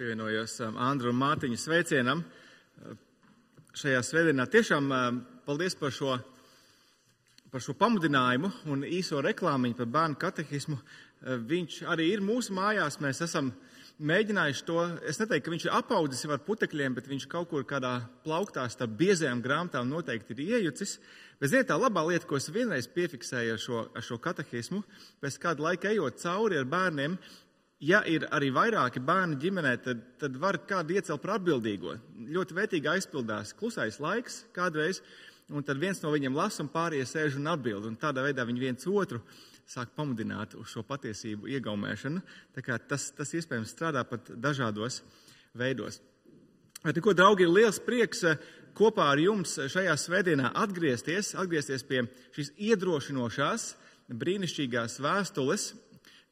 pievienojos Andru un Mārtiņu sveicienam. Šajā svētdienā tiešām paldies par šo, par šo pamudinājumu un īso reklāmiņu par bērnu katehismu. Viņš arī ir mūsu mājās. Mēs esam mēģinājuši to. Es neteiktu, ka viņš ir apaudzis ar putekļiem, bet viņš kaut kur kādā plauktā starp biezajām grāmatām noteikti ir iejucis. Bet ziniet, tā labā lieta, ko es vienreiz piefiksēju ar šo, ar šo katehismu, pēc kāda laika ejot cauri ar bērniem, ja ir arī vairāki bērni ģimenē, tad, tad var kādu iecelt par atbildīgo. Ļoti vērtīgi aizpildās klusais laiks kādreiz, un tad viens no viņiem lasa, un pārējie sēž un atbild. Un tādā veidā viņi viens otru sāk pamudināt uz šo patiesību iegaumēšanu. Tas, tas iespējams strādā pat dažādos veidos. Bet, ko, draugi, ir liels prieks eh, kopā ar jums šajā svētdienā atgriezties, atgriezties pie šīs iedrošinošās, brīnišķīgās vēstules,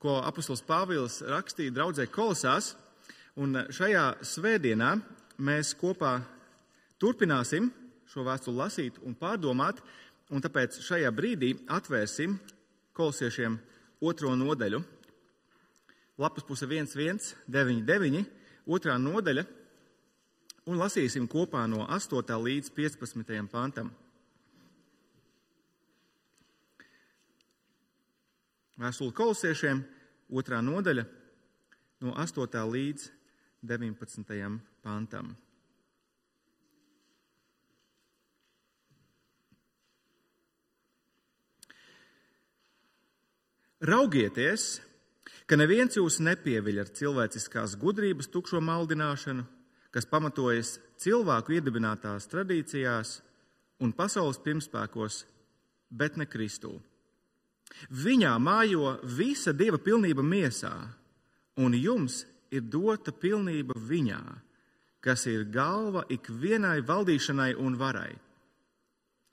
ko apustulis Pāvils rakstīja draudzē Kolosās. Un šajā svētdienā mēs kopā turpināsim šo vēstuli lasīt un pārdomāt, un tāpēc šajā brīdī atvērsim kolosiešiem otro nodaļu. Lapas puse 1199, otrā nodaļa, un lasīsim kopā no 8. līdz 15. pantam. Vēstule kolosiešiem, otrā nodaļa, no 8. līdz 19. pantam. Raugieties, ka neviens jūs nepieviļ ar cilvēciskās gudrības tukšo maldināšanu, kas pamatojas cilvēku iedibinātās tradīcijās un pasaules pirmspēkos, bet ne Kristū. Viņā mājo visa dieva pilnība miesā, un jums ir dota pilnība viņā, kas ir galva ikvienai valdīšanai un varai.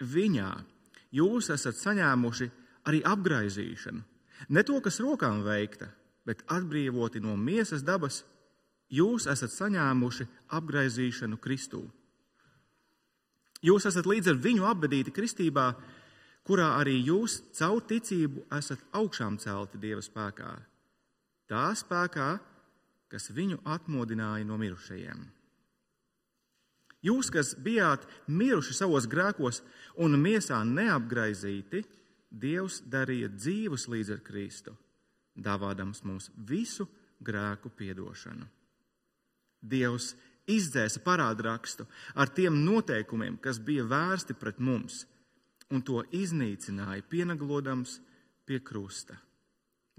Viņā jūs esat saņēmuši arī apgaizīšanu, ne to, kas rokām veikta, bet atbrīvoti no miesas dabas, jūs esat saņēmuši apgaizīšanu Kristū. Jūs esat līdz ar viņu apbedīti kristībā, kurā arī jūs caur ticību esat augšām celti Dieva spēkā. Tā spēkā, kas viņu atmodināja no mirušajiem. Jūs, kas bijāt miruši savos grēkos un miesā neapgraizīti, Dievs darīja dzīvus līdz ar Kristu, dāvādams mums visu grēku piedošanu. Dievs izdzēsa parādrakstu ar tiem noteikumiem, kas bija vērsti pret mums un to iznīcināja, pienaglodams pie krusta.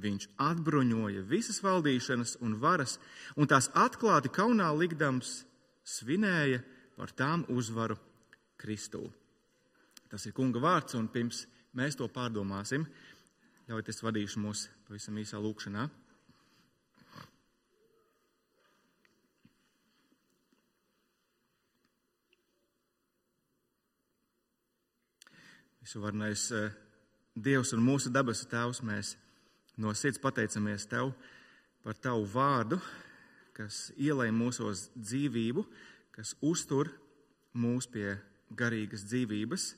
Viņš atbruņoja visas valdīšanas un varas, un tās atklāti kaunā likdams svinēja par tām uzvaru Kristū. Tas ir kunga vārds, un pirms mēs to pārdomāsim, ļaujiet es vadīšu mūs pavisam īsā lūkšanā. Visuvarnais eh, Dievs un mūsu debesu Tēvs, mēs no sirds pateicamies Tev par Tavu vārdu, kas ielai mūsos dzīvību, kas uztur mūs pie garīgas dzīvības,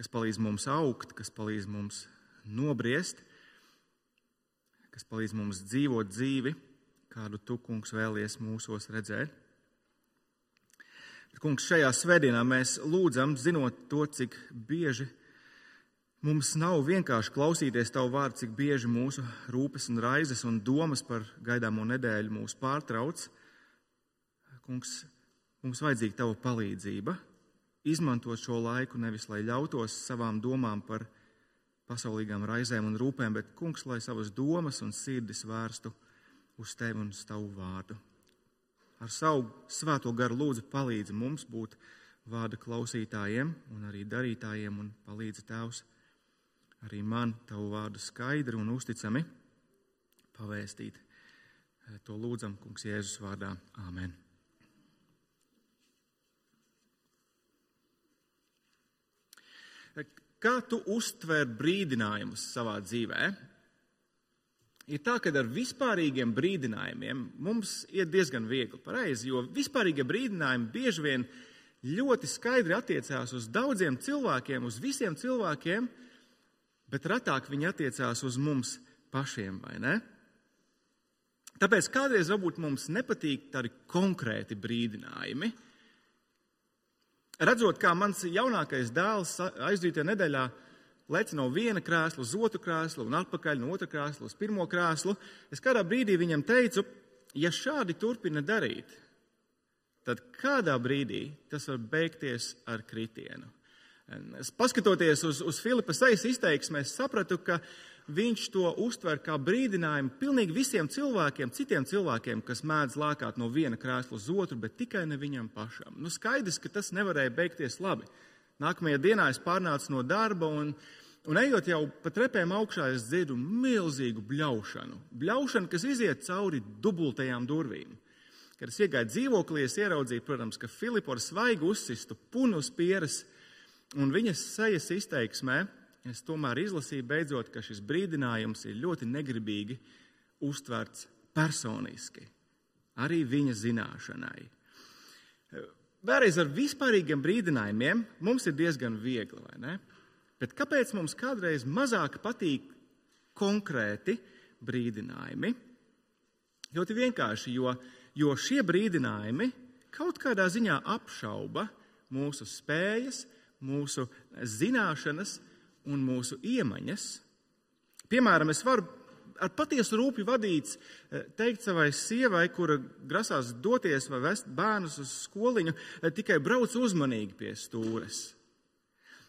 kas palīdz mums augt, kas palīdz mums nobriest, kas palīdz mums dzīvot dzīvi, kādu Tu, kungs, vēlies mūsos redzēt. Kungs, šajā svētdienā mēs lūdzam, zinot to, cik bieži mums nav vienkārši klausīties tavu vārdu, cik bieži mūsu rūpes un raizes un domas par gaidāmo nedēļu mūs pārtrauc. Kungs, mums vajadzīga tava palīdzība, izmantot šo laiku nevis lai ļautos savām domām par pasaulīgām raizēm un rūpēm, bet, kungs, lai savas domas un sirdis vērstu uz tevi un uz tavu vārdu ar savu svēto garu lūdzu palīdzi mums būt vārda klausītājiem un arī darītājiem un palīdzi Tēvs arī man tavu vārdu skaidri un uzticami pavēstīt. To lūdzam, Kungs, Jēzus vārdā. Āmen. Kā tu uztver brīdinājumus savā dzīvēm? Ir tā, ka ar vispārīgiem brīdinājumiem mums ir diezgan viegli pareizi, jo vispārīgie brīdinājumi bieži vien ļoti skaidri attiecās uz daudziem cilvēkiem, uz visiem cilvēkiem, bet retāk viņi attiecās uz mums pašiem, vai ne? Tāpēc kādreiz varbūt mums nepatīk tādi konkrēti brīdinājumi. Redzot, kā mans jaunākais dēls aizdītajā nedēļā lec no viena krēsla uz otru krēslu un atpakaļ no otra krēsla uz pirmo krēslu, es kādā brīdī viņam teicu, ja šādi turpina darīt, tad kādā brīdī tas var beigties ar kritienu. Paskatoties uz, uz Filipa sejas izteiksmē, es sapratu, ka viņš to uztver kā brīdinājumu pilnīgi visiem cilvēkiem, citiem cilvēkiem, kas mēdz lēkāt no viena krēsla uz otru, bet tikai ne viņam pašam. Nu, skaidrs, ka tas nevarēja beigties labi. Nākamajā dienā es pārnācu no darba un, un ejot jau pa trepēm augšā, es dzirdu milzīgu bļaušanu. Bļaušanu, kas iziet cauri dubultajām durvīm. Kad es iegāju dzīvoklī, es ieraudzīju, protams, ka Filipa ar svaigu uzsistu punu uz pieres un viņas sejas izteiksmē es tomēr izlasīju beidzot, ka šis brīdinājums ir ļoti negribīgi uztverts personiski, arī viņa zināšanai. Vēlreiz ar vispārīgiem brīdinājumiem mums ir diezgan viegli, vai ne? Bet kāpēc mums kādreiz mazāk patīk konkrēti brīdinājumi? Ļoti vienkārši, jo, jo šie brīdinājumi kaut kādā ziņā apšauba mūsu spējas, mūsu zināšanas, un mūsu iemaņas. Piemēram, es varu ar patiesu rūpju vadīts eh, teikt savai sievai, kura grasās doties vai vest bērnus uz skoliņu, eh, tikai brauc uzmanīgi pie stūres.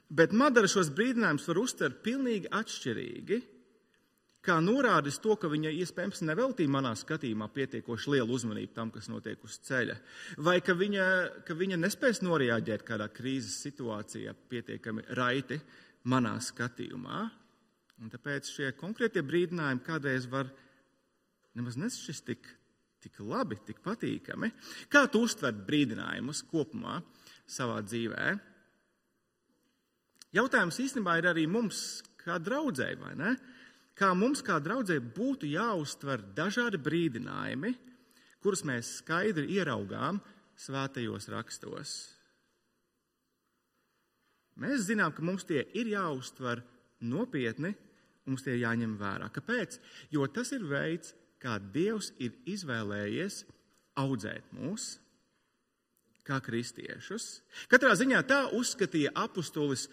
Bet Madara šos brīdinājumus var uztvert pilnīgi atšķirīgi, kā norādis to, ka viņa iespējams neveltīja manā skatījumā pietiekoši lielu uzmanību tam, kas notiek uz ceļa, vai ka viņa, ka viņa nespēs noreaģēt kādā krīzes situācijā pietiekami raiti, manā skatījumā. Un tāpēc šie konkrētie brīdinājumi kādreiz var nemaz nešķist tik, tik labi, tik patīkami. Kā tu uztver brīdinājumus kopumā savā dzīvē? Jautājums īstenībā ir arī mums, kā draudzēji, vai ne? Kā mums, kā draudzēji, būtu jāuztver dažādi brīdinājumi, kurus mēs skaidri ieraugām svētajos rakstos. Mēs zinām, ka mums tie ir jāuztver nopietni, mums tie ir jāņem vērā. Kāpēc? Jo tas ir veids, kā Dievs ir izvēlējies audzēt mūs kā kristiešus. Katrā ziņā tā uzskatīja apustulis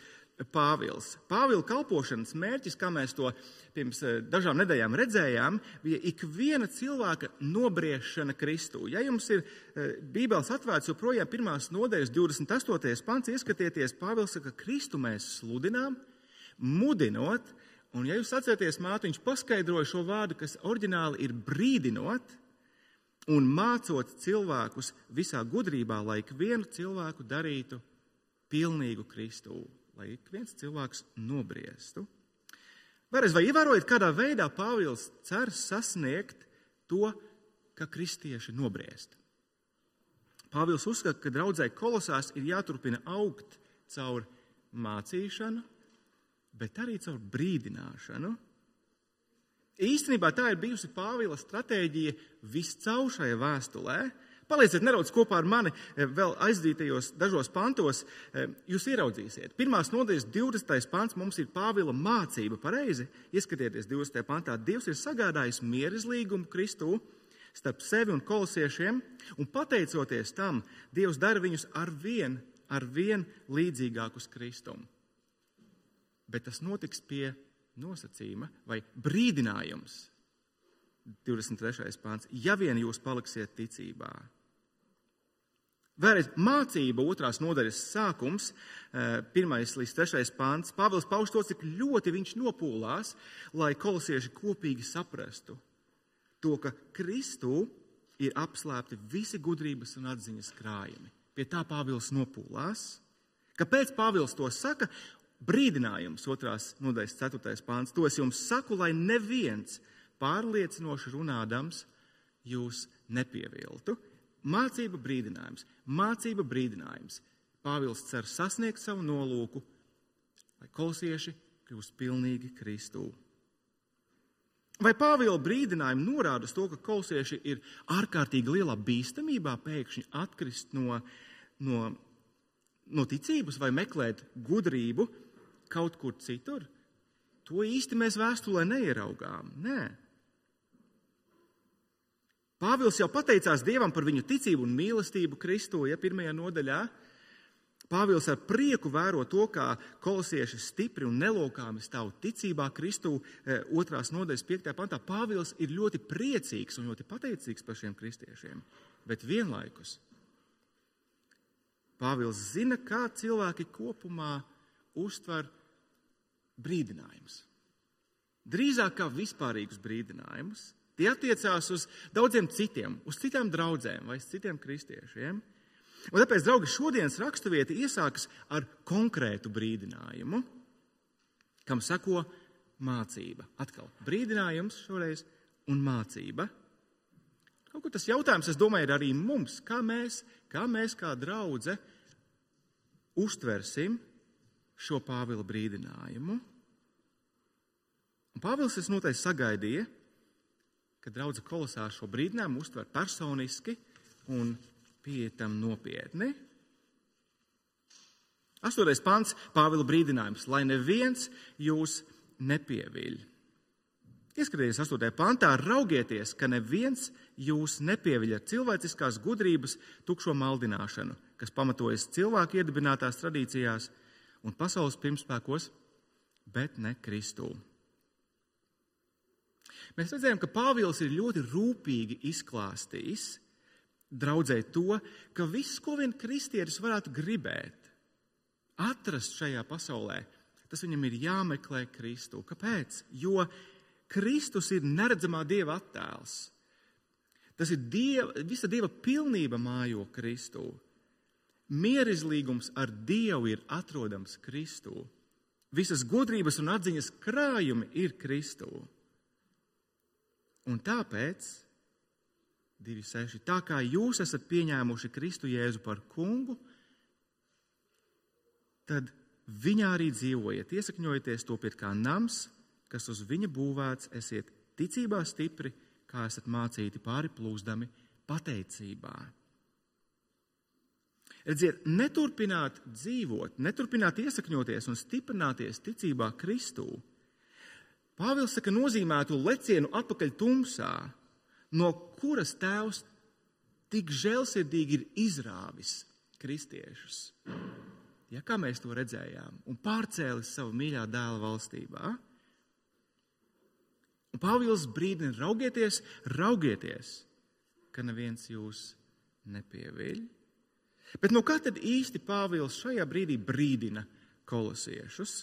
Pāvils. Pāvila kalpošanas mērķis, kā mēs to pirms eh, dažām nedēļām redzējām, bija ikviena cilvēka nobriešana Kristū. Ja jums ir eh, Bībeles atvērts joprojām pirmās nodaļas 28. pants, ieskatieties, Pāvils saka, ka Kristu mēs sludinām, mudinot, un ja jūs atceraties, mātiņš paskaidroja šo vārdu, kas oriģināli ir brīdinot, un mācot cilvēkus visā gudrībā, lai ik vienu cilvēku darītu pilnīgu Kristu lai ik viens cilvēks nobriestu. Vēlreiz, vai ievērojat, kādā veidā Pāvils cer sasniegt to, ka kristieši nobriest? Pāvils uzskata, ka draudzē kolosās ir jāturpina augt caur mācīšanu, bet arī caur brīdināšanu. Īstenībā tā ir bijusi Pāvila stratēģija viscaur šajā vēstulē, Palieciet nedaudz kopā ar mani eh, vēl aizdītajos dažos pantos. Eh, jūs ieraudzīsiet. Pirmās nodaļas 20. pants mums ir Pāvila mācība. Pareizi, ieskatieties 20. pantā. Dievs ir sagādājis mierizlīgumu Kristū starp sevi un kolosiešiem, un pateicoties tam, Dievs dara viņus ar vien, ar vien līdzīgākus Kristum. Bet tas notiks pie nosacījuma vai brīdinājums. 23. pāns. Ja vien jūs paliksiet ticībā, Vēlreiz mācība, otrās nodaļas sākums, eh, pirmais līdz trešais pāns. Pāvils pauž to, cik ļoti viņš nopūlās, lai kolosieši kopīgi saprastu to, ka Kristū ir apslēpti visi gudrības un atziņas krājumi. Pie tā Pāvils nopūlās. Kāpēc Pāvils to saka? Brīdinājums, otrās nodaļas, ceturtais pāns. To es jums saku, lai neviens pārliecinoši runādams jūs nepieviltu. Mācība brīdinājums, mācība brīdinājums. Pāvils cer sasniegt savu nolūku, lai kolosieši kļūst pilnīgi Kristū. Vai Pāvila brīdinājumi norāda to, ka kolosieši ir ārkārtīgi lielā bīstamībā pēkšņi atkrist no, no, no ticības vai meklēt gudrību kaut kur citur? To īsti mēs vēstulē neieraugām. Nē. Pāvils jau pateicās Dievam par viņu ticību un mīlestību Kristu, ja pirmajā nodaļā. Pāvils ar prieku vēro to, kā kolosieši stipri un nelokāmi stāv ticībā Kristū. Eh, otrās nodaļas, piektajā pantā, Pāvils ir ļoti priecīgs un ļoti pateicīgs par šiem kristiešiem. Bet vienlaikus Pāvils zina, kā cilvēki kopumā uztver brīdinājumus. Drīzāk kā vispārīgus brīdinājumus. Tie attiecās uz daudziem citiem, uz citām draudzēm vai citiem kristiešiem. Un tāpēc, draugi, šodienas raksturvieta iesākas ar konkrētu brīdinājumu, kam seko mācība. Atkal brīdinājums šoreiz un mācība. Kaut kur tas jautājums, es domāju, ir arī mums, kā mēs, kā mēs kā draudze uztversim šo Pāvila brīdinājumu. Un Pāvils es noteikti sagaidīju, ka draudzene kolosā šo brīdinājumu uztver personiski un pietam nopietni. Astotais pants, Pāvila brīdinājums, lai neviens jūs nepieviļ. Ieskatieties 8. pantā, raugieties, ka neviens jūs nepieviļ ar cilvēciskās gudrības tukšo maldināšanu, kas pamatojas cilvēku iedibinātās tradīcijās un pasaules pirmspēkos, bet ne Kristū. Mēs redzējām, ka Pāvils ir ļoti rūpīgi izklāstījis draudzē to, ka viss, ko vien kristietis varētu gribēt, atrast šajā pasaulē, tas viņam ir jāmeklē Kristu. Kāpēc? Jo Kristus ir neredzamā Dieva attēls. Tas ir dieva, visa Dieva pilnība mājo Kristū. Mierizlīgums ar Dievu ir atrodams Kristū. Visas gudrības un atziņas krājumi ir Kristū. Un tāpēc, 2,6. Tā kā jūs esat pieņēmuši Kristu Jēzu par kungu, tad viņā arī dzīvojiet, iesakņojieties to pie kā nams, kas uz viņa būvēts, esiet ticībā stipri, kā esat mācīti pāri plūzdami pateicībā. Redziet, neturpināt dzīvot, neturpināt iesakņoties un stiprināties ticībā Kristū Pāvils saka, nozīmētu lecienu atpakaļ tumsā, no kuras tēvs tik žēlsirdīgi ir izrāvis kristiešus. Ja, kā mēs to redzējām, un pārcēlis savu mīļā dēla valstībā. Un Pāvils brīdina, raugieties, raugieties, ka neviens jūs nepieviļ. Bet no kā tad īsti Pāvils šajā brīdī brīdina kolosiešus?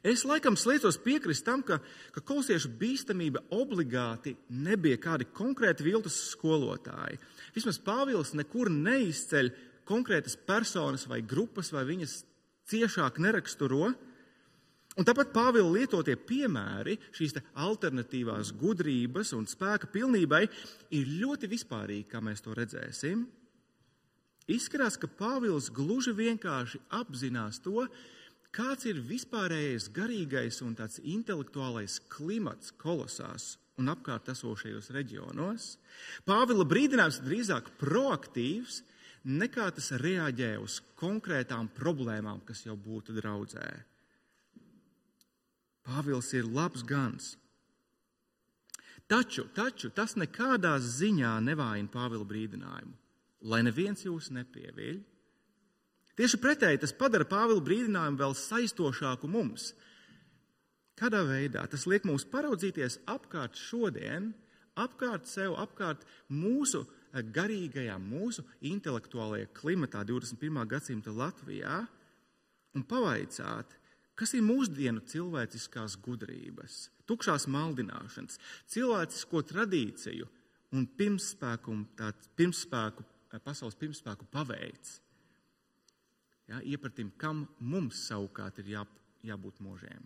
Es laikam slēdzos piekrist tam, ka, ka kolosiešu bīstamība obligāti nebija kādi konkrēti viltus skolotāji. Vismaz Pāvils nekur neizceļ konkrētas personas vai grupas, vai viņas ciešāk neraksturo. Un tāpat Pāvila lietotie piemēri, šīs alternatīvās gudrības un spēka pilnībai, ir ļoti vispārīgi, kā mēs to redzēsim. Izskatās, ka Pāvils gluži vienkārši apzinās to, kāds ir vispārējais garīgais un tāds intelektuālais klimats kolosās un apkārt esošajos reģionos. Pāvila brīdinājums drīzāk proaktīvs nekā tas reaģē uz konkrētām problēmām, kas jau būtu draudzē. Pāvils ir labs gans. Taču, taču tas nekādā ziņā nevājina Pāvila brīdinājumu, lai neviens jūs nepieviļ. Tieši pretēji tas padara Pāvila brīdinājumu vēl saistošāku mums. Kādā veidā tas liek mums paraudzīties apkārt šodien, apkārt sev, apkārt mūsu garīgajā, mūsu intelektuālajā klimatā 21. gadsimta Latvijā un pavaicāt, kas ir mūsdienu cilvēciskās gudrības, tukšās maldināšanas, cilvēcisko tradīciju un pirmspēku, pirmspēku pasaules pirmspēku paveids ja, iepratim, kam mums savukārt ir jā, jābūt mūžiem.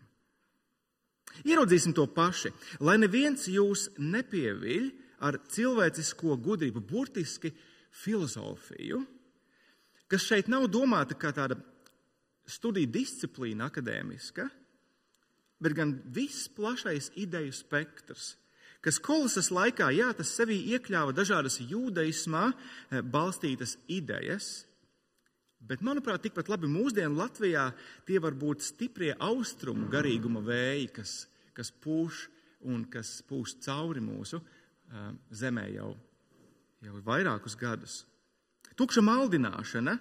Ieraudzīsim to paši, lai neviens jūs nepieviļ ar cilvēcisko gudrību, burtiski filozofiju, kas šeit nav domāta kā tāda studiju disciplīna akadēmiska, bet gan viss plašais ideju spektrs, kas kolosas laikā, jā, tas sevī iekļāva dažādas jūdaismā eh, balstītas idejas, Bet, manuprāt, tikpat labi mūsdienu Latvijā tie var būt stiprie austrumu garīguma vēji, kas, kas pūš un kas pūš cauri mūsu zemē jau, jau vairākus gadus. Tukša maldināšana.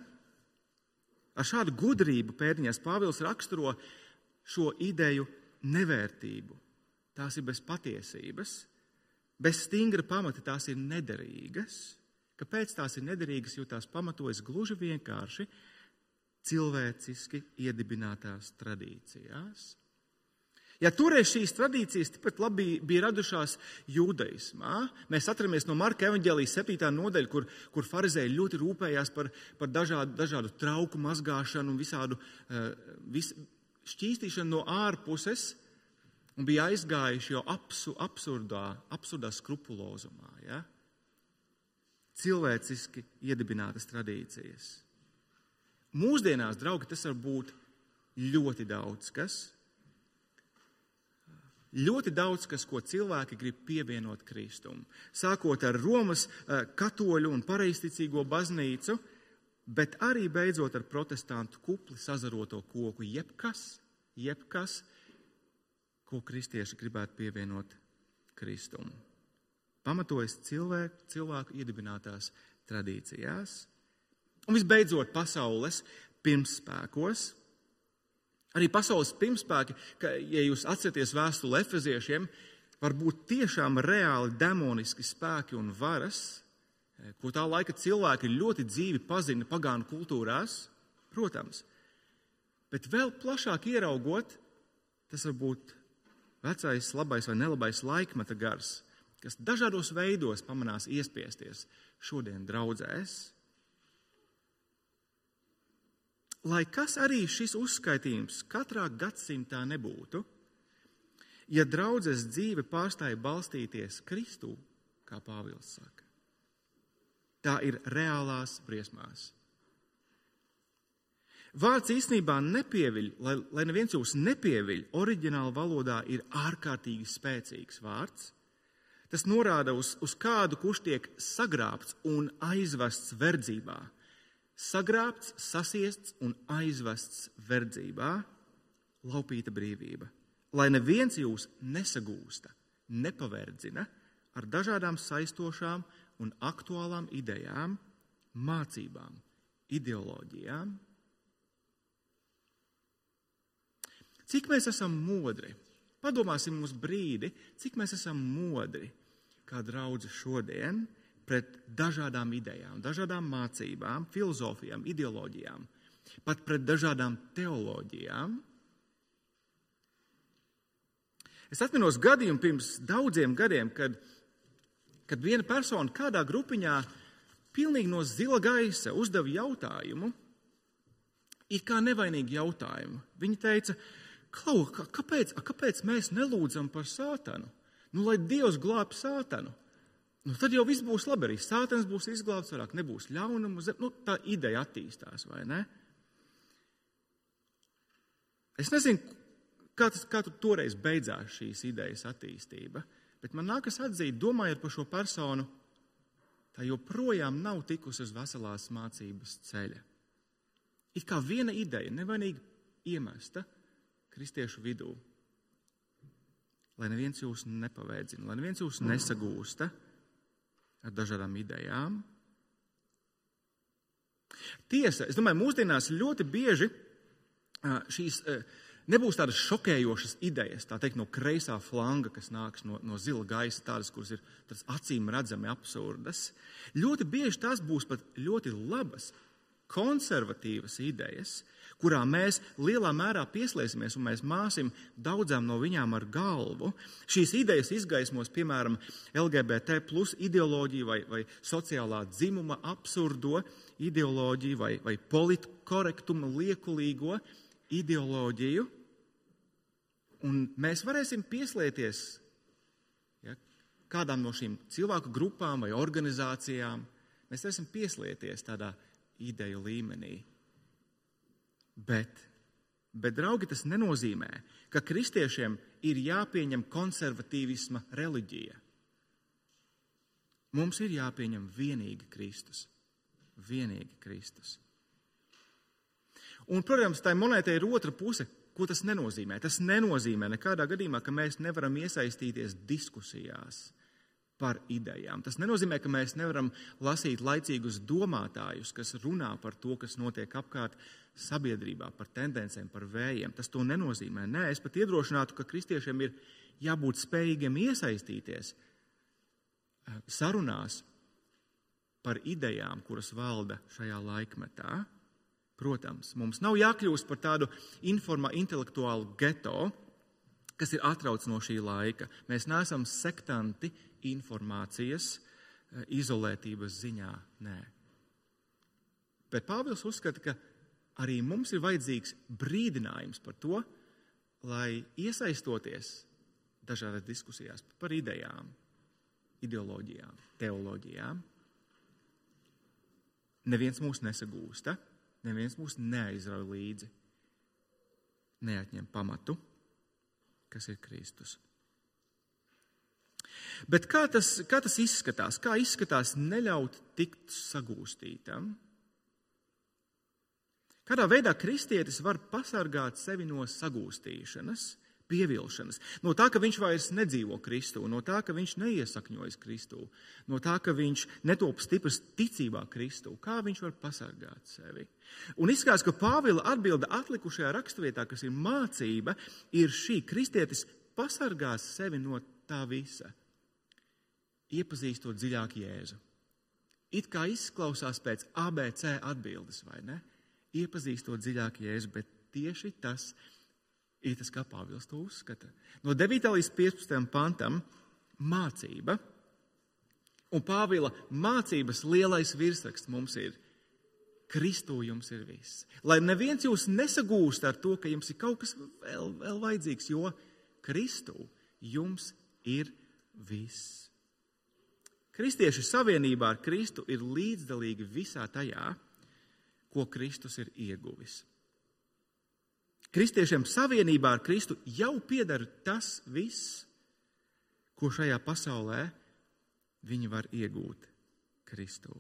Ar šādu gudrību pēdiņās Pāvils raksturo šo ideju nevērtību. Tās ir bez patiesības, bez stingra pamata, tās ir nederīgas. Kāpēc tās ir nederīgas? Jo tās pamatojas gluži vienkārši cilvēciski iedibinātās tradīcijās. Ja toreiz šīs tradīcijas tikpat labi bija radušās jūdaismā, mēs atramies no Marka evanģēlijas 7. nodaļa, kur, kur farizēji ļoti rūpējās par, par dažādu, dažādu trauku mazgāšanu un visādu uh, vis, šķīstīšanu no ārpuses, un bija aizgājuši jau absu, absurdā, absurdā skrupulozumā. Ja? Cilvēciski iedibinātas tradīcijas. Mūsdienās, draugi, tas var būt ļoti daudz kas ļoti daudz kas, ko cilvēki grib pievienot Kristum. Sākot ar Romas eh, katoļu un pareizticīgo baznīcu, bet arī beidzot ar protestantu kupli sazaroto koku, jebkas, jebkas ko kristieši gribētu pievienot Kristum. Pamatojas cilvēku, cilvēku iedibinātās tradīcijās. Un visbeidzot, pasaules pirmspēkos, Arī pasaules pirmspēki, ka, ja jūs atceraties vēstuli efeziešiem, var būt tiešām reāli demoniski spēki un varas, eh, ko tā laika cilvēki ļoti dzīvi pazina pagānu kultūrās, protams. Bet vēl plašāk ieraugot, tas var būt vecais, labais vai nelabais laikmeta gars, kas dažādos veidos pamanās iespiesties šodien draudzēs. lai kas arī šis uzskaitījums katrā gadsimtā nebūtu, ja draudzes dzīve pārstāja balstīties Kristū, kā Pāvils saka, tā ir reālās briesmās. Vārds īstenībā nepieviļ, lai, lai neviens jūs nepieviļ, oriģināla valodā ir ārkārtīgi spēcīgs vārds. Tas norāda uz, uz kādu, kurš tiek sagrābts un aizvests verdzībā sagrābts, sasiests un aizvests verdzībā, laupīta brīvība. Lai neviens jūs nesagūsta, nepaverdzina ar dažādām saistošām un aktuālām idejām, mācībām, ideoloģijām. Cik mēs esam modri? Padomāsim uz brīdi, cik mēs esam modri kā draugi šodien, pret dažādām idejām, dažādām mācībām, filozofijām, ideoloģijām, pat pret dažādām teoloģijām. Es atceros gadījumu pirms daudziem gadiem, kad, kad viena persona kādā grupiņā pilnīgi no zila gaisa uzdeva jautājumu, it kā nevainīgu jautājumu. Viņa teica, Klau, kāpēc, kāpēc mēs nelūdzam par sātanu? Nu, lai Dievs glābj sātanu nu, tad jau viss būs labi. Arī sātens būs izglābts, vairāk nebūs ļaunumu. Nu, tā ideja attīstās, vai ne? Es nezinu, kā, tas, kā tur toreiz beidzās šīs idejas attīstība, bet man nākas atzīt, domājot par šo personu, tā joprojām nav tikusi uz veselās mācības ceļa. It kā viena ideja, nevainīgi iemesta kristiešu vidū, lai neviens jūs nepavēdzina, lai neviens jūs nesagūsta ar dažādām idejām. Tiesa, es domāju, mūsdienās ļoti bieži šīs nebūs tādas šokējošas idejas, tā teikt, no kreisā flanga, kas nāks no, no zila gaisa, tādas, kuras ir tādas acīm redzami absurdas. Ļoti bieži tās būs pat ļoti labas, konservatīvas idejas, kurām mēs lielā mērā pieslēgsimies un mēs māsim daudzām no viņām ar galvu. Šīs idejas izgaismos, piemēram, LGBT plus ideoloģiju vai, vai sociālā dzimuma absurdo ideoloģiju vai, vai politkorektuma liekulīgo ideoloģiju. Un mēs varēsim pieslēgties ja, kādām no šīm cilvēku grupām vai organizācijām. Mēs varēsim pieslēgties tādā ideju līmenī. Bet, bet draugi, tas nenozīmē, ka kristiešiem ir jāpieņem konservatīvisma reliģija. Mums ir jāpieņem vienīgi Kristus. Vienīgi Kristus. Un, protams, tai monētai ir otra puse. Ko tas nenozīmē? Tas nenozīmē nekādā gadījumā, ka mēs nevaram iesaistīties diskusijās par idejām. Tas nenozīmē, ka mēs nevaram lasīt laicīgus domātājus, kas runā par to, kas notiek apkārt sabiedrībā, par tendencēm, par vējiem. Tas to nenozīmē. Nē, es pat iedrošinātu, ka kristiešiem ir jābūt spējīgiem iesaistīties eh, sarunās par idejām, kuras valda šajā laikmetā. Protams, mums nav jākļūst par tādu informā, intelektuālu geto, kas ir atrauts no šī laika. Mēs neesam sektanti informācijas eh, izolētības ziņā. Nē. Bet Pāvils uzskata, ka arī mums ir vajadzīgs brīdinājums par to, lai iesaistoties dažādās diskusijās par idejām, ideoloģijām, teoloģijām, neviens mūs nesagūsta, neviens mūs neaizrauj līdzi, neatņem pamatu, kas ir Kristus. Bet kā tas, kā tas izskatās? Kā izskatās neļaut tikt sagūstītam? Kādā veidā kristietis var pasargāt sevi no sagūstīšanas, pievilšanas, no tā, ka viņš vairs nedzīvo Kristū, no tā, ka viņš neiesakņojas Kristū, no tā, ka viņš netop stiprs ticībā Kristū? Kā viņš var pasargāt sevi? Un izskatās, ka Pāvila atbilde atlikušajā raksturvietā, kas ir mācība, ir šī: kristietis pasargās sevi no tā visa iepazīstot dziļāk Jēzu. It kā izklausās pēc ABC atbildes, vai ne? Iepazīstot dziļāk Jēzu, bet tieši tas ir tas, kā Pāvils to uzskata. No 9. līdz 15. pantam mācība. Un Pāvila mācības lielais virsraksts mums ir: Kristū jums ir viss. Lai neviens jūs nesagūst ar to, ka jums ir kaut kas vēl, vēl vajadzīgs, jo Kristū jums ir viss. Kristieši savienībā ar Kristu ir līdzdalīgi visā tajā, ko Kristus ir ieguvis. Kristiešiem savienībā ar Kristu jau pieder tas viss, ko šajā pasaulē viņi var iegūt Kristū.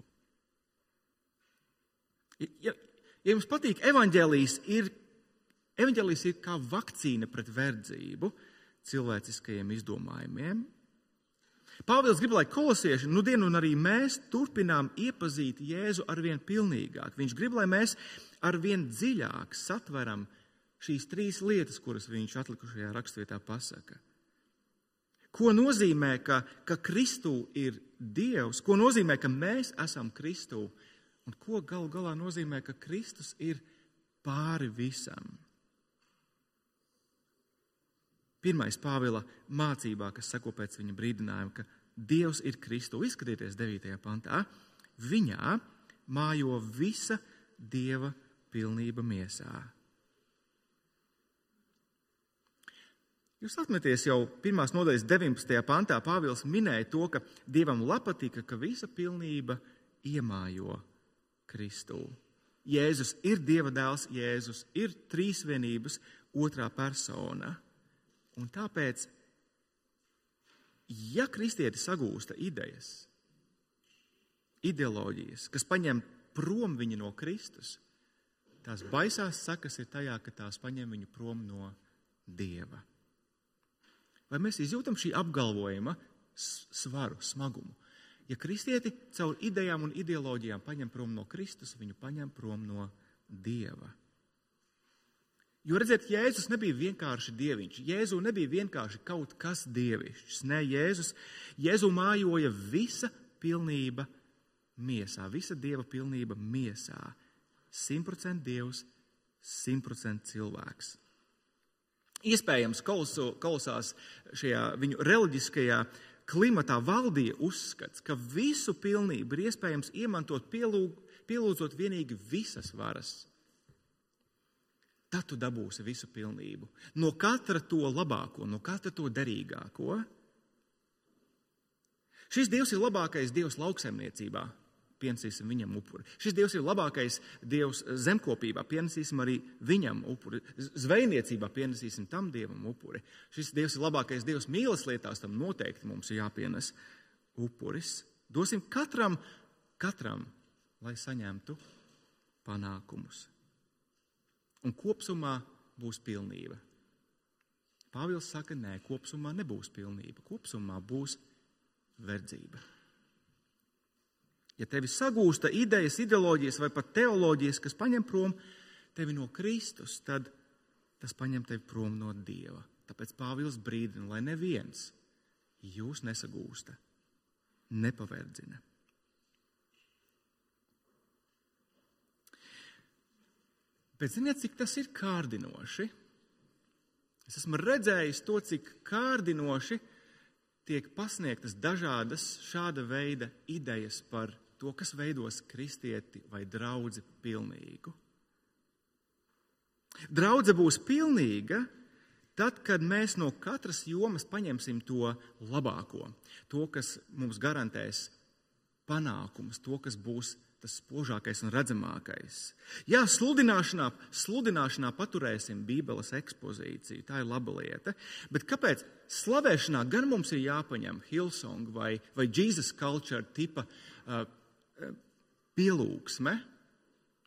Ja, ja jums patīk, evaņģēlijas ir, evaņģēlijas ir kā vakcīna pret verdzību, cilvēciskajiem izdomājumiem, Pāvils grib, lai kolosieši, nu dienu un arī mēs turpinām iepazīt Jēzu ar vien pilnīgāk. Viņš grib, lai mēs ar vien dziļāk satveram šīs trīs lietas, kuras viņš atlikušajā raksturvietā pasaka. Ko nozīmē, ka, ka Kristū ir Dievs, ko nozīmē, ka mēs esam Kristū, un ko galu galā nozīmē, ka Kristus ir pāri visam. Pirmais Pāvila mācībā, kas seko pēc viņa brīdinājuma, ka Dievs ir Kristu. Izskatieties 9. pantā. Viņā mājo visa Dieva pilnība miesā. Jūs atcerieties, jau pirmās nodaļas 19. pantā Pāvils minēja to, ka Dievam patika, ka visa pilnība iemājo Kristū. Jēzus ir Dieva dēls, Jēzus ir trīsvienības otrā persona. Un tāpēc, ja kristietis sagūsta idejas, ideoloģijas, kas paņem prom viņu no Kristus, tās baisās sakas ir tajā, ka tās paņem viņu prom no Dieva. Vai mēs izjūtam šī apgalvojuma svaru, smagumu? Ja kristieti caur idejām un ideoloģijām paņem prom no Kristus, viņu paņem prom no Dieva. Jo redziet, Jēzus nebija vienkārši dieviņš. Jēzu nebija vienkārši kaut kas dievišķs. Nē, Jēzus, Jēzu mājoja visa pilnība miesā, visa dieva pilnība miesā. Simtprocent dievs, simtprocent cilvēks. Iespējams, kolosās šajā viņu reliģiskajā klimatā valdīja uzskats, ka visu pilnību ir iespējams iemantot pielūg, pielūdzot vienīgi visas varas tad tu dabūsi visu pilnību. No katra to labāko, no katra to derīgāko. Šis Dievs ir labākais Dievs lauksaimniecībā. Pienesīsim viņam upuri. Šis Dievs ir labākais Dievs zemkopībā. Pienesīsim arī viņam upuri. Zvejniecībā pienesīsim tam Dievam upuri. Šis Dievs ir labākais Dievs mīlestībās. Tam noteikti mums ir jāpienes upuris. Dosim katram, katram, lai saņemtu panākumus un kopumā būs pilnība. Pāvils saka, nē, kopumā nebūs pilnība. Kopumā būs verdzība. Ja tevi sagūsta idejas, ideoloģijas vai pat teoloģijas, kas paņem prom tevi no Kristus, tad tas paņem tevi prom no Dieva. Tāpēc Pāvils brīdina, lai neviens jūs nesagūsta, nepaverdzina. Bet ziniet, cik tas ir kārdinoši? Es esmu redzējis to, cik kārdinoši tiek pasniegtas dažādas šāda veida idejas par to, kas veidos kristieti vai draugu pilnīgu. Draudze būs pilnīga tad, kad mēs no katras jomas paņemsim to labāko, to, kas mums garantēs panākumus, to, kas būs tas spožākais un redzamākais. Jā, sludināšanā, sludināšanā paturēsim Bībeles ekspozīciju, tā ir laba lieta. Bet kāpēc slavēšanā gan mums ir jāpaņem Hillsong vai, vai Jesus Culture tipa uh pielūgsme?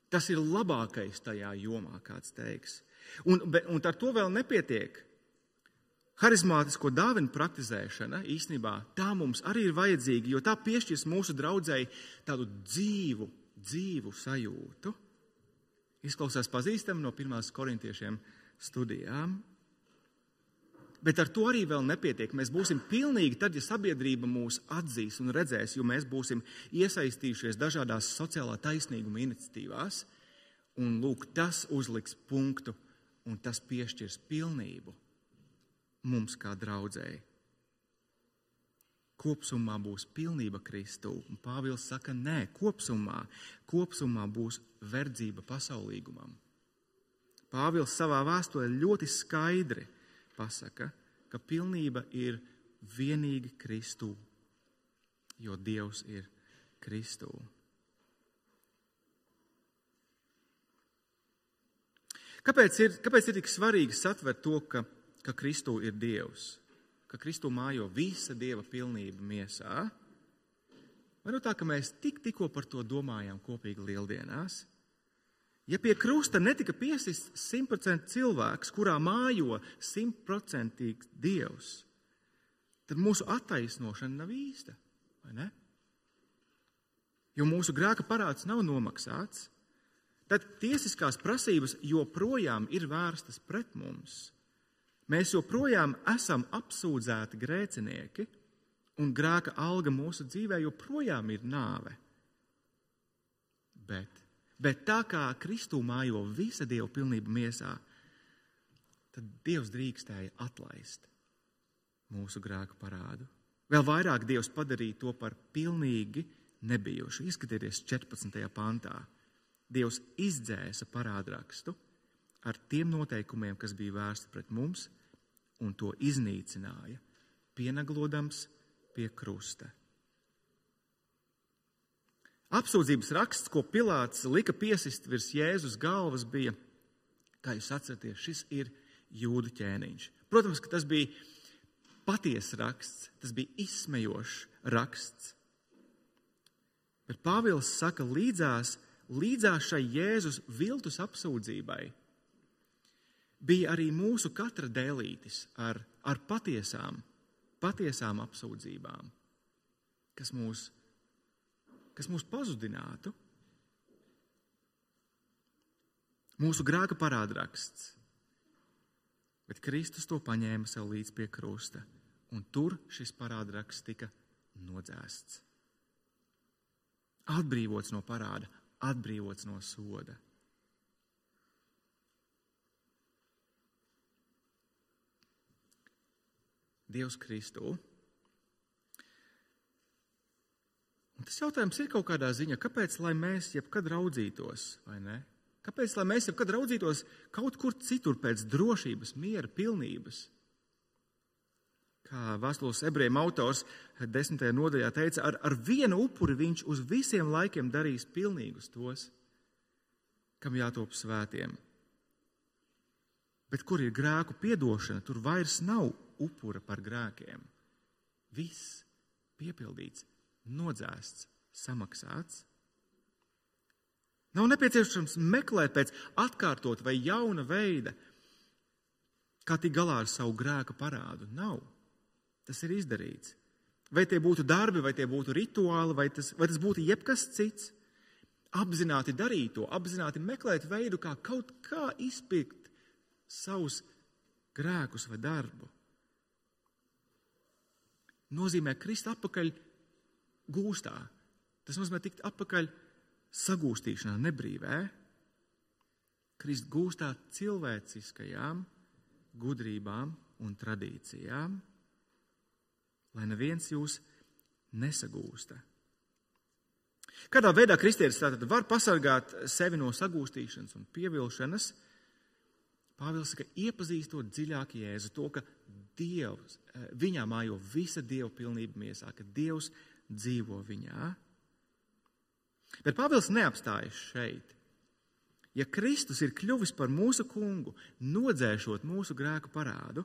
Tas ir labākais tajā jomā, kāds teiks. Un, un ar to vēl nepietiek. Harizmātisko dāvanu praktizēšana īstenībā tā mums arī ir vajadzīga, jo tā piešķirs mūsu draudzēji tādu dzīvu, dzīvu sajūtu. Izklausās pazīstami no pirmās korintiešiem studijām. Bet ar to arī vēl nepietiek. Mēs būsim pilnīgi tad, ja sabiedrība mūs atzīs un redzēs, jo mēs būsim iesaistījušies dažādās sociālā taisnīguma iniciatīvās. Un lūk, tas uzliks punktu un tas piešķirs pilnību mums kā draudzēji. Kopsumā būs pilnība Kristū. Pāvils saka, nē, kopsumā, kopsumā būs verdzība pasaulīgumam. Pāvils savā vēstulē ļoti skaidri pasaka, ka pilnība ir vienīgi Kristū, jo Dievs ir Kristū. Kāpēc ir, kāpēc ir tik svarīgi satvert to, ka ka Kristū ir Dievs, ka Kristū mājo visa Dieva pilnība miesā? Vai nu tā, ka mēs tik, tikko par to domājām kopīgi lieldienās? Ja pie krusta netika piesists simtprocentīgi cilvēks, kurā mājo simtprocentīgi Dievs, tad mūsu attaisnošana nav īsta. Jo mūsu grēka parāds nav nomaksāts, tad tiesiskās prasības joprojām ir vērstas pret mums. Mēs joprojām esam apsūdzēti grēcinieki, un grēka alga mūsu dzīvē joprojām ir nāve. Bet, bet tā kā Kristū mājo visa Dieva pilnība miesā, tad Dievs drīkstēja atlaist mūsu grēku parādu. Vēl vairāk Dievs padarīja to par pilnīgi nebijušu. Izskatieties 14. pantā. Dievs izdzēsa parādrakstu ar tiem noteikumiem, kas bija vērsti pret mums, un to iznīcināja, pieneglodams pie krusta. Apsūdzības raksts, ko Pilārs lika piesist virs Jēzus galvas, bija, kā jūs atceraties, šis ir jūdu ķēniņš. Protams, ka tas bija patiesa raksts, tas bija izsmejošs raksts. Bet Pāvils saka, līdzās, līdzās šai Jēzus viltus apsūdzībai bija arī mūsu katra dēlītis ar, ar patiesām, patiesām apsūdzībām, kas mūs, kas mūs pazudinātu. Mūsu grēka parādraksts, bet Kristus to paņēma sev līdz pie krusta, un tur šis parādraksts tika nodzēsts. Atbrīvots no parāda, atbrīvots no soda. Dievs Kristū. Un tas jautājums ir kaut kādā ziņā, kāpēc mēs jebkad raudzītos, vai ne? Kāpēc mēs jebkad raudzītos kaut kur citur pēc drošības, miera, pilnības? Kā Vēstules ebrejiem autors desmitajā nodaļā teica, ar, ar vienu upuri viņš uz visiem laikiem darīs pilnīgus tos, kam jātop svētiem. Bet kur ir grēku piedošana, tur vairs nav upura par grēkiem. Viss piepildīts, nodzēsts, samaksāts. Nav nepieciešams meklēt pēc atkārtot vai jauna veida, kā tikt galā ar savu grēka parādu. Nav. Tas ir izdarīts. Vai tie būtu darbi, vai tie būtu rituāli, vai tas, vai tas būtu jebkas cits. Apzināti darīt to, apzināti meklēt veidu, kā kaut kā izpirkt savus grēkus vai darbu. Nozīmē krist atpakaļ gūstā. Tas nozīmē tikt atpakaļ sagūstīšanā, nebrīvē. Krist gūstā cilvēciskajām gudrībām un tradīcijām lai neviens jūs nesagūsta. Kādā veidā kristietis tātad var pasargāt sevi no sagūstīšanas un pievilšanas? Pāvils saka, iepazīstot dziļāk Jēzu, to, ka Dievs, eh, viņā mājo visa Dieva pilnība miesā, ka Dievs dzīvo viņā. Bet Pāvils neapstājas šeit. Ja Kristus ir kļuvis par mūsu kungu, nodzēšot mūsu grēku parādu,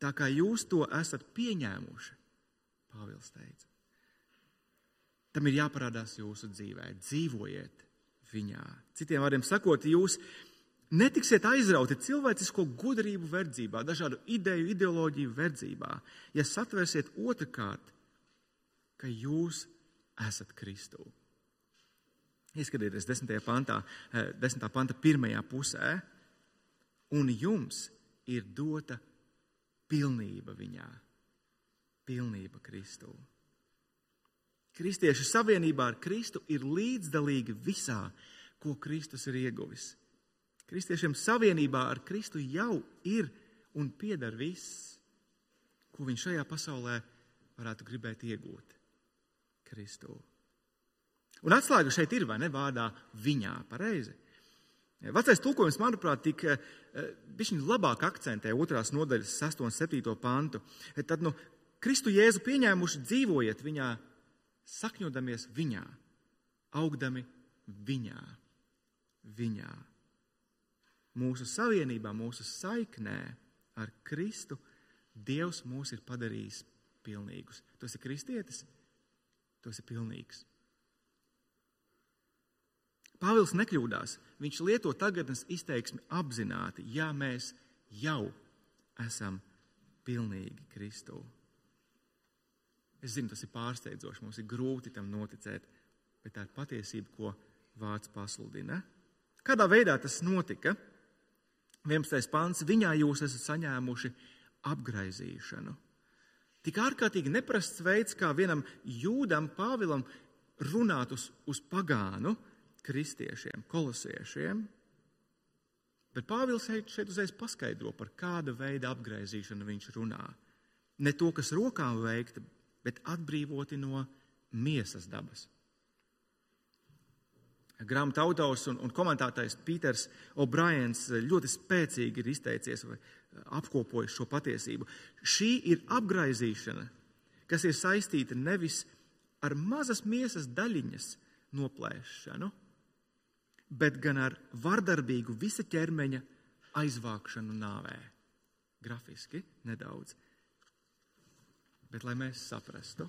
tā kā jūs to esat pieņēmuši, Pāvils teica. Tam ir jāparādās jūsu dzīvē. Dzīvojiet viņā. Citiem vārdiem sakot, jūs netiksiet aizrauti cilvēcisko gudrību verdzībā, dažādu ideju, ideoloģiju verdzībā, ja satvērsiet otrkārt, ka jūs esat Kristū. Ieskatieties 10. pantā, 10. Eh, panta pirmajā pusē, un jums ir dota pilnība viņā, pilnība Kristū. Kristieši savienībā ar Kristu ir līdzdalīgi visā, ko Kristus ir ieguvis. Kristiešiem savienībā ar Kristu jau ir un pieder viss, ko viņš šajā pasaulē varētu gribēt iegūt. Kristū. Un atslēga šeit ir, vai ne, vārdā viņā, pareizi. Vecais tulkojums, manuprāt, tika bišķiņ labāk akcentē otrās nodaļas 6 un 7 pantu. Tad, nu, Kristu Jēzu pieņēmuši dzīvojiet viņā, sakņodamies viņā, augdami viņā, viņā. Mūsu savienībā, mūsu saiknē ar Kristu Dievs mūs ir padarījis pilnīgus. Tu esi kristietis, tu esi pilnīgs. Pāvils nekļūdās. Viņš lieto tagadnes izteiksmi apzināti, ja mēs jau esam pilnīgi Kristū. Es zinu, tas ir pārsteidzoši, mums ir grūti tam noticēt, bet tā ir patiesība, ko vārds pasludina. Kādā veidā tas notika? 11. pāns. Viņā jūs esat saņēmuši apgaizīšanu. Tik ārkārtīgi neprasts veids, kā vienam jūdam, Pāvilam, runāt uz, uz pagānu, kristiešiem, kolosiešiem. Bet Pāvils šeit, šeit uzreiz paskaidro, par kāda veida apgaizīšanu viņš runā. Ne to, kas rokām veikta, bet atbrīvoti no miesas dabas. Grāmatā autors un, un komentētājs Pīters O'Briens ļoti spēcīgi ir izteicies apkopojis šo patiesību. Šī ir apgaizīšana, kas ir saistīta nevis ar mazas miesas daļiņas noplēšanu, bet gan ar vardarbīgu visa ķermeņa aizvākšanu nāvē. Grafiski nedaudz. Bet lai mēs saprastu,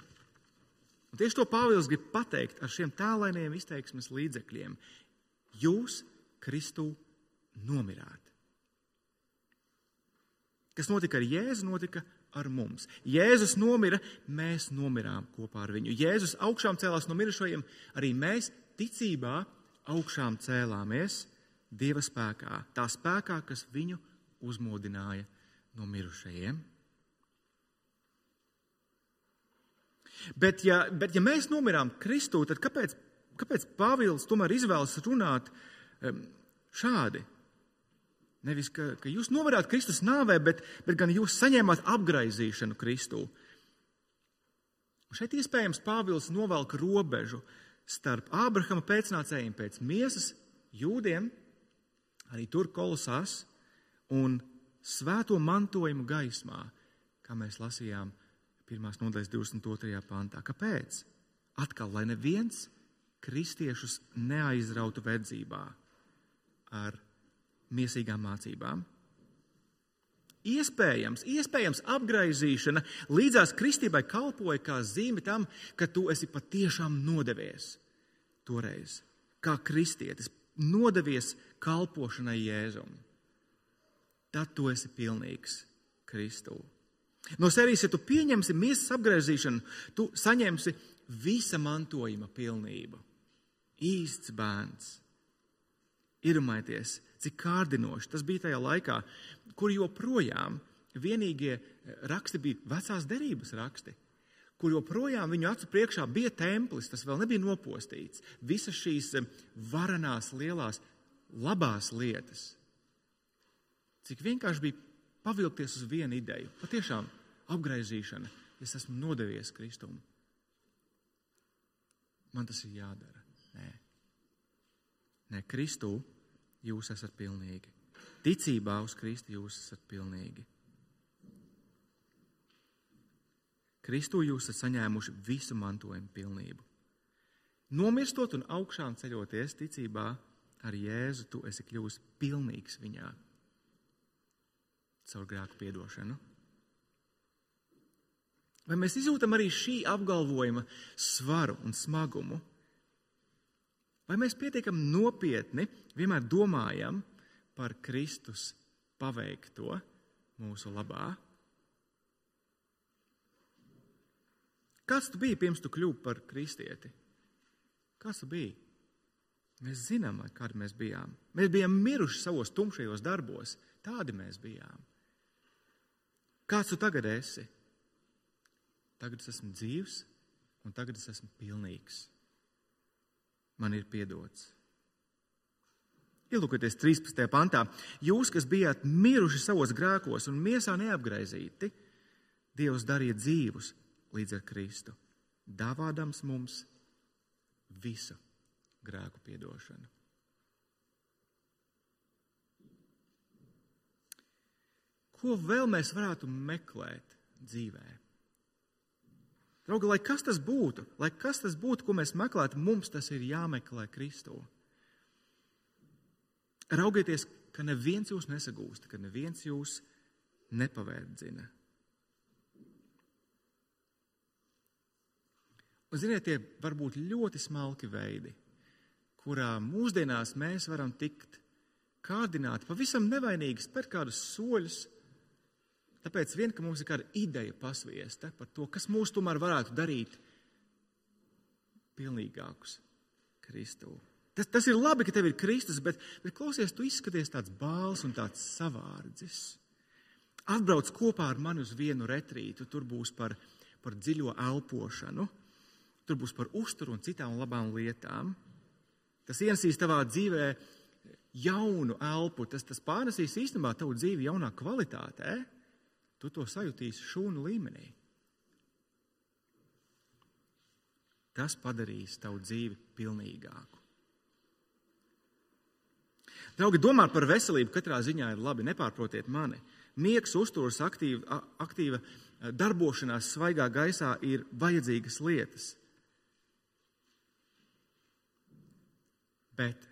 un tieši to Pāvils grib pateikt ar šiem tēlainiem izteiksmes līdzekļiem, jūs Kristu nomirāt. Kas notika ar Jēzu, notika ar mums. Jēzus nomira, mēs nomirām kopā ar viņu. Jēzus augšām cēlās no mirušajiem, arī mēs ticībā augšām cēlāmies Dieva spēkā, tā spēkā, kas viņu uzmodināja no mirušajiem. Bet ja, bet, ja mēs nomirām Kristū, tad kāpēc, kāpēc Pāvils tomēr izvēlas runāt um, šādi? Nevis, ka, ka jūs nomirāt Kristus nāvē, bet, bet gan jūs saņēmāt apgaizīšanu Kristū. Un šeit iespējams Pāvils novelk robežu starp Ābrahama pēcnācējiem pēc miesas, jūdiem, arī tur kolosās, un svēto mantojumu gaismā, kā mēs lasījām 1. nodaļas 22. pantā. Kāpēc? Atkal, lai neviens kristiešus neaizrautu verdzībā ar miesīgām mācībām. Iespējams, iespējams apgaizīšana līdzās kristībai kalpoja kā zīme tam, ka tu esi patiešām nodevies toreiz, kā kristietis, nodevies kalpošanai Jēzum. Tad tu esi pilnīgs Kristū. No sērijas, ja tu pieņemsi miesas apgriezīšanu, tu saņemsi visa mantojuma pilnību. Īsts bērns. Iedomājieties, cik kārdinoši tas bija tajā laikā, kur joprojām vienīgie raksti bija vecās derības raksti, kur joprojām viņu acu priekšā bija templis, tas vēl nebija nopostīts. Visas šīs varenās, lielās, labās lietas. Cik vienkārši bija pavilkties uz vienu ideju, patiešām apgaizīšana. Es esmu nodevies Kristum. Man tas ir jādara. Nē, Nē Kristū jūs esat pilnīgi. Ticībā uz Kristu jūs esat pilnīgi. Kristū jūs esat saņēmuši visu mantojumu pilnību. Nomirstot un augšām ceļoties ticībā ar Jēzu, tu esi kļuvis pilnīgs viņā caur grēku piedošanu. Vai mēs izjūtam arī šī apgalvojuma svaru un smagumu? Vai mēs pietiekami nopietni vienmēr domājam par Kristus paveikto mūsu labā? Kāds tu biji pirms tu kļuvi par kristieti? Kas tu biji? Mēs zinām, kādi mēs bijām. Mēs bijām miruši savos tumšajos darbos. Tādi mēs bijām. Kāds tu tagad esi? Tagad es esmu dzīvs, un tagad es esmu pilnīgs. Man ir piedots. Ielūkoties 13. pantā, jūs, kas bijāt miruši savos grēkos un miesā neapgaizīti, Dievs darīja dzīvus līdz ar Kristu, dāvādams mums visu grēku piedošanu. Ko vēl mēs varētu meklēt dzīvē? Draugi, lai kas tas būtu, lai kas tas būtu, ko mēs meklētu, mums tas ir jāmeklē Kristū. Raugieties, ka neviens jūs nesagūst, ka neviens jūs nepavērdzina. Un, ziniet, tie var būt ļoti smalki veidi, kurā mūsdienās mēs varam tikt kārdināti, pavisam nevainīgi spērt kādus soļus, Tāpēc vien, ka mums ir kāda ideja pasviesta par to, kas mūs tomēr varētu darīt pilnīgākus Kristu. Tas, tas ir labi, ka tev ir Kristus, bet, bet klausies, tu izskaties tāds bāls un tāds savārdzis. Atbrauc kopā ar mani uz vienu retrītu, tur būs par, par dziļo elpošanu, tur būs par uzturu un citām labām lietām. Tas ienesīs tavā dzīvē jaunu elpu, tas, tas pārnesīs īstenībā tavu dzīvi jaunā kvalitātē. Eh? Tu to sajutīsi šūnu līmenī. Tas padarīs tavu dzīvi pilnīgāku. Draugi, domāt par veselību katrā ziņā ir labi. Nepārprotiet mani. Miegs, uzturas, aktīva, aktīva darbošanās svaigā gaisā ir vajadzīgas lietas. Bet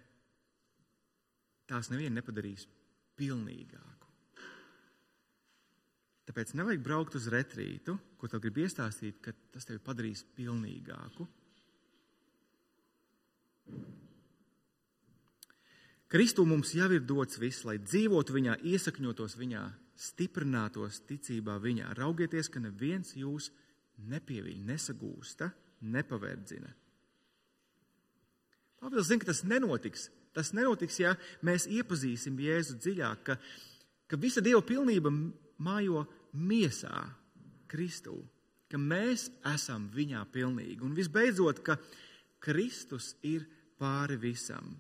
tās nevienu nepadarīs pilnīgāk. Tāpēc nevajag braukt uz retrītu, ko tev grib iestāstīt, ka tas tevi padarīs pilnīgāku. Kristu mums jau ir dots viss, lai dzīvotu viņā, iesakņotos viņā, stiprinātos ticībā viņā. Raugieties, ka neviens jūs nepieviļ, nesagūsta, nepaverdzina. Pāvils zina, ka tas nenotiks. Tas nenotiks, ja mēs iepazīsim Jēzu dziļāk, ka, ka visa Dieva pilnība mājo miesā, Kristū, ka mēs esam viņā pilnīgi. Un visbeidzot, ka Kristus ir pāri visam.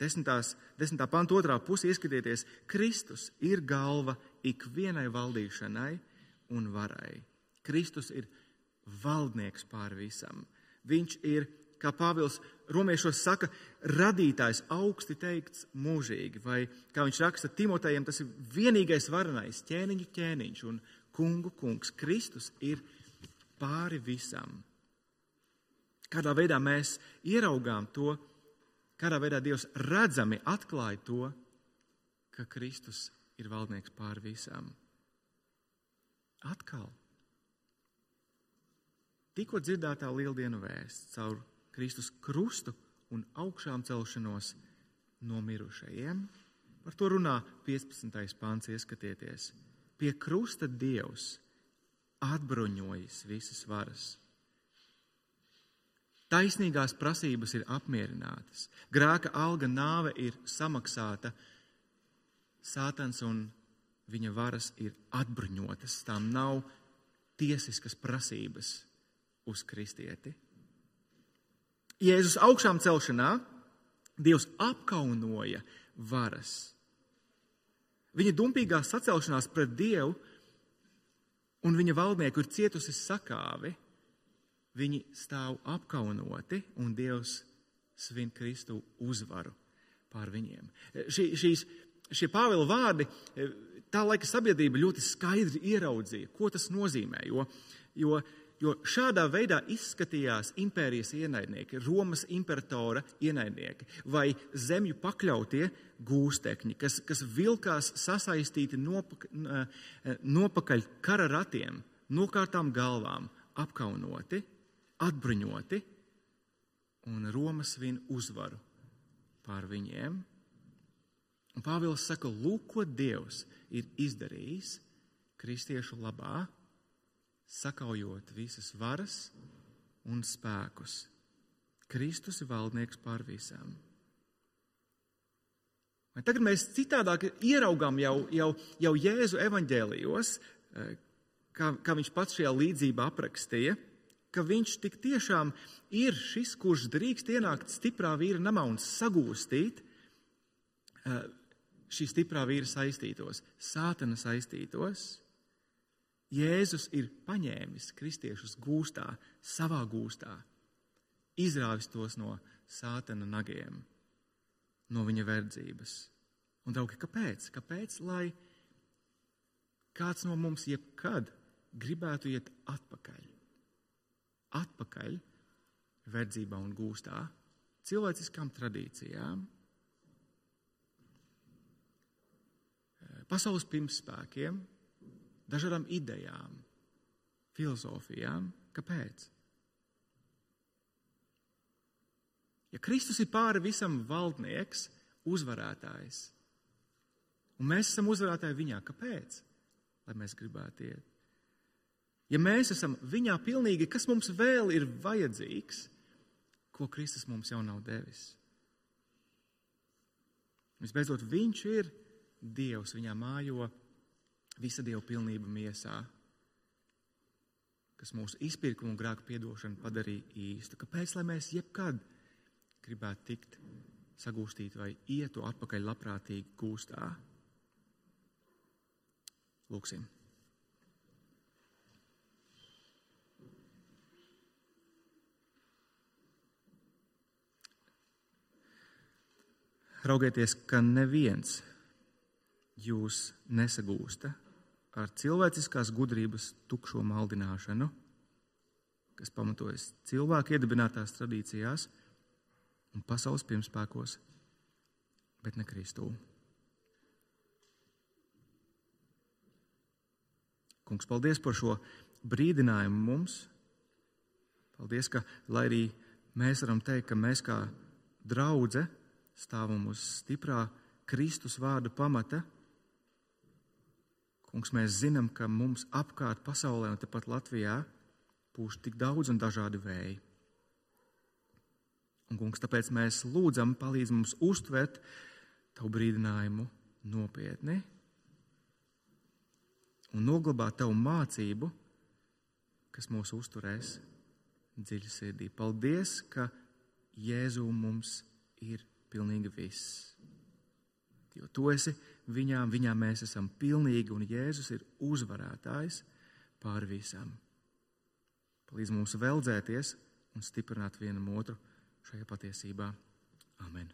Desmitās, desmitā panta otrā pusē ieskatieties, Kristus ir galva ikvienai valdīšanai un varai. Kristus ir valdnieks pāri visam. Viņš ir kā Pāvils romiešos saka, radītājs augsti teikts mūžīgi, vai kā viņš raksta Timotejam, tas ir vienīgais varenais ķēniņu ķēniņš un kungu kungs. Kristus ir pāri visam. Kādā veidā mēs ieraugām to, kādā veidā Dievs redzami atklāja to, ka Kristus ir valdnieks pāri visam. Atkal. Tikko dzirdētā lieldienu vēsts caur Kristus krustu un augšām celšanos no mirušajiem. Par to runā 15. pāns, ieskatieties. Pie krusta Dievs atbruņojis visas varas. Taisnīgās prasības ir apmierinātas, grēka alga nāve ir samaksāta, sātans un viņa varas ir atbruņotas. Tām nav tiesiskas prasības uz kristieti. Jēzus augšām celšanā Dievs apkaunoja varas. Viņa dumpīgā sacelšanās pret Dievu un viņa valdnieku ir cietusi sakāvi. Viņi stāv apkaunoti un Dievs svin Kristu uzvaru pār viņiem. Šī, šīs, šie Pāvila vārdi tā laika sabiedrība ļoti skaidri ieraudzīja, ko tas nozīmē. Jo, jo, jo šādā veidā izskatījās impērijas ienaidnieki, Romas imperatora ienaidnieki vai zemju pakļautie gūstekņi, kas, kas vilkās sasaistīti nopak, nopakaļ kara ratiem, nokārtām galvām, apkaunoti, atbruņoti, un Romas vien uzvaru pār viņiem. Un Pāvils saka, lūk, ko Dievs ir izdarījis kristiešu labā, sakaujot visas varas un spēkus. Kristus ir valdnieks pār visām. Tagad mēs citādāk ieraugām jau, jau, jau Jēzu evaņģēlijos, eh, kā, kā viņš pats šajā līdzībā aprakstīja, ka viņš tik tiešām ir šis, kurš drīkst ienākt stiprā vīra namā un sagūstīt eh, šī stiprā vīra saistītos, sātana saistītos. Jēzus ir paņēmis kristiešus gūstā, savā gūstā, izrāvis tos no sātana nagiem, no viņa verdzības. Un, draugi, kāpēc? Kāpēc, lai kāds no mums jebkad gribētu iet atpakaļ? Atpakaļ verdzībā un gūstā, cilvēciskām tradīcijām, pasaules pirmspēkiem, dažādām idejām, filozofijām. Kāpēc? Ja Kristus ir pāri visam valdnieks, uzvarētājs, un mēs esam uzvarētāji viņā, kāpēc? Lai mēs gribētu iet. Ja mēs esam viņā pilnīgi, kas mums vēl ir vajadzīgs, ko Kristus mums jau nav devis? Visbeidzot, viņš ir Dievs viņā mājo visa Dieva pilnība miesā, kas mūsu izpirkumu un grēku piedošanu padarīja īstu. Kāpēc, lai mēs jebkad gribētu tikt sagūstīt vai ietu atpakaļ labprātīgi gūstā? Lūksim! Raugieties, ka neviens jūs nesagūsta ar cilvēciskās gudrības tukšo maldināšanu, kas pamatojas cilvēku iedibinātās tradīcijās un pasaules pirmspēkos, bet ne Kristū. Kungs, paldies par šo brīdinājumu mums. Paldies, ka, lai arī mēs varam teikt, ka mēs kā draudzene stāvam uz stiprā Kristus vārda pamata, Kungs, mēs zinām, ka mums apkārt pasaulē un tepat Latvijā pūš tik daudz un dažādi vēji. Un, kungs, tāpēc mēs lūdzam, palīdz mums uztvert tavu brīdinājumu nopietni un noglabāt tavu mācību, kas mūs uzturēs dziļi sirdī. Paldies, ka Jēzu mums ir pilnīgi viss. Jo tu esi viņām, viņām mēs esam pilnīgi, un Jēzus ir uzvarētājs pār visam. Palīdz mums veldzēties un stiprināt vienam otru šajā patiesībā. Amen!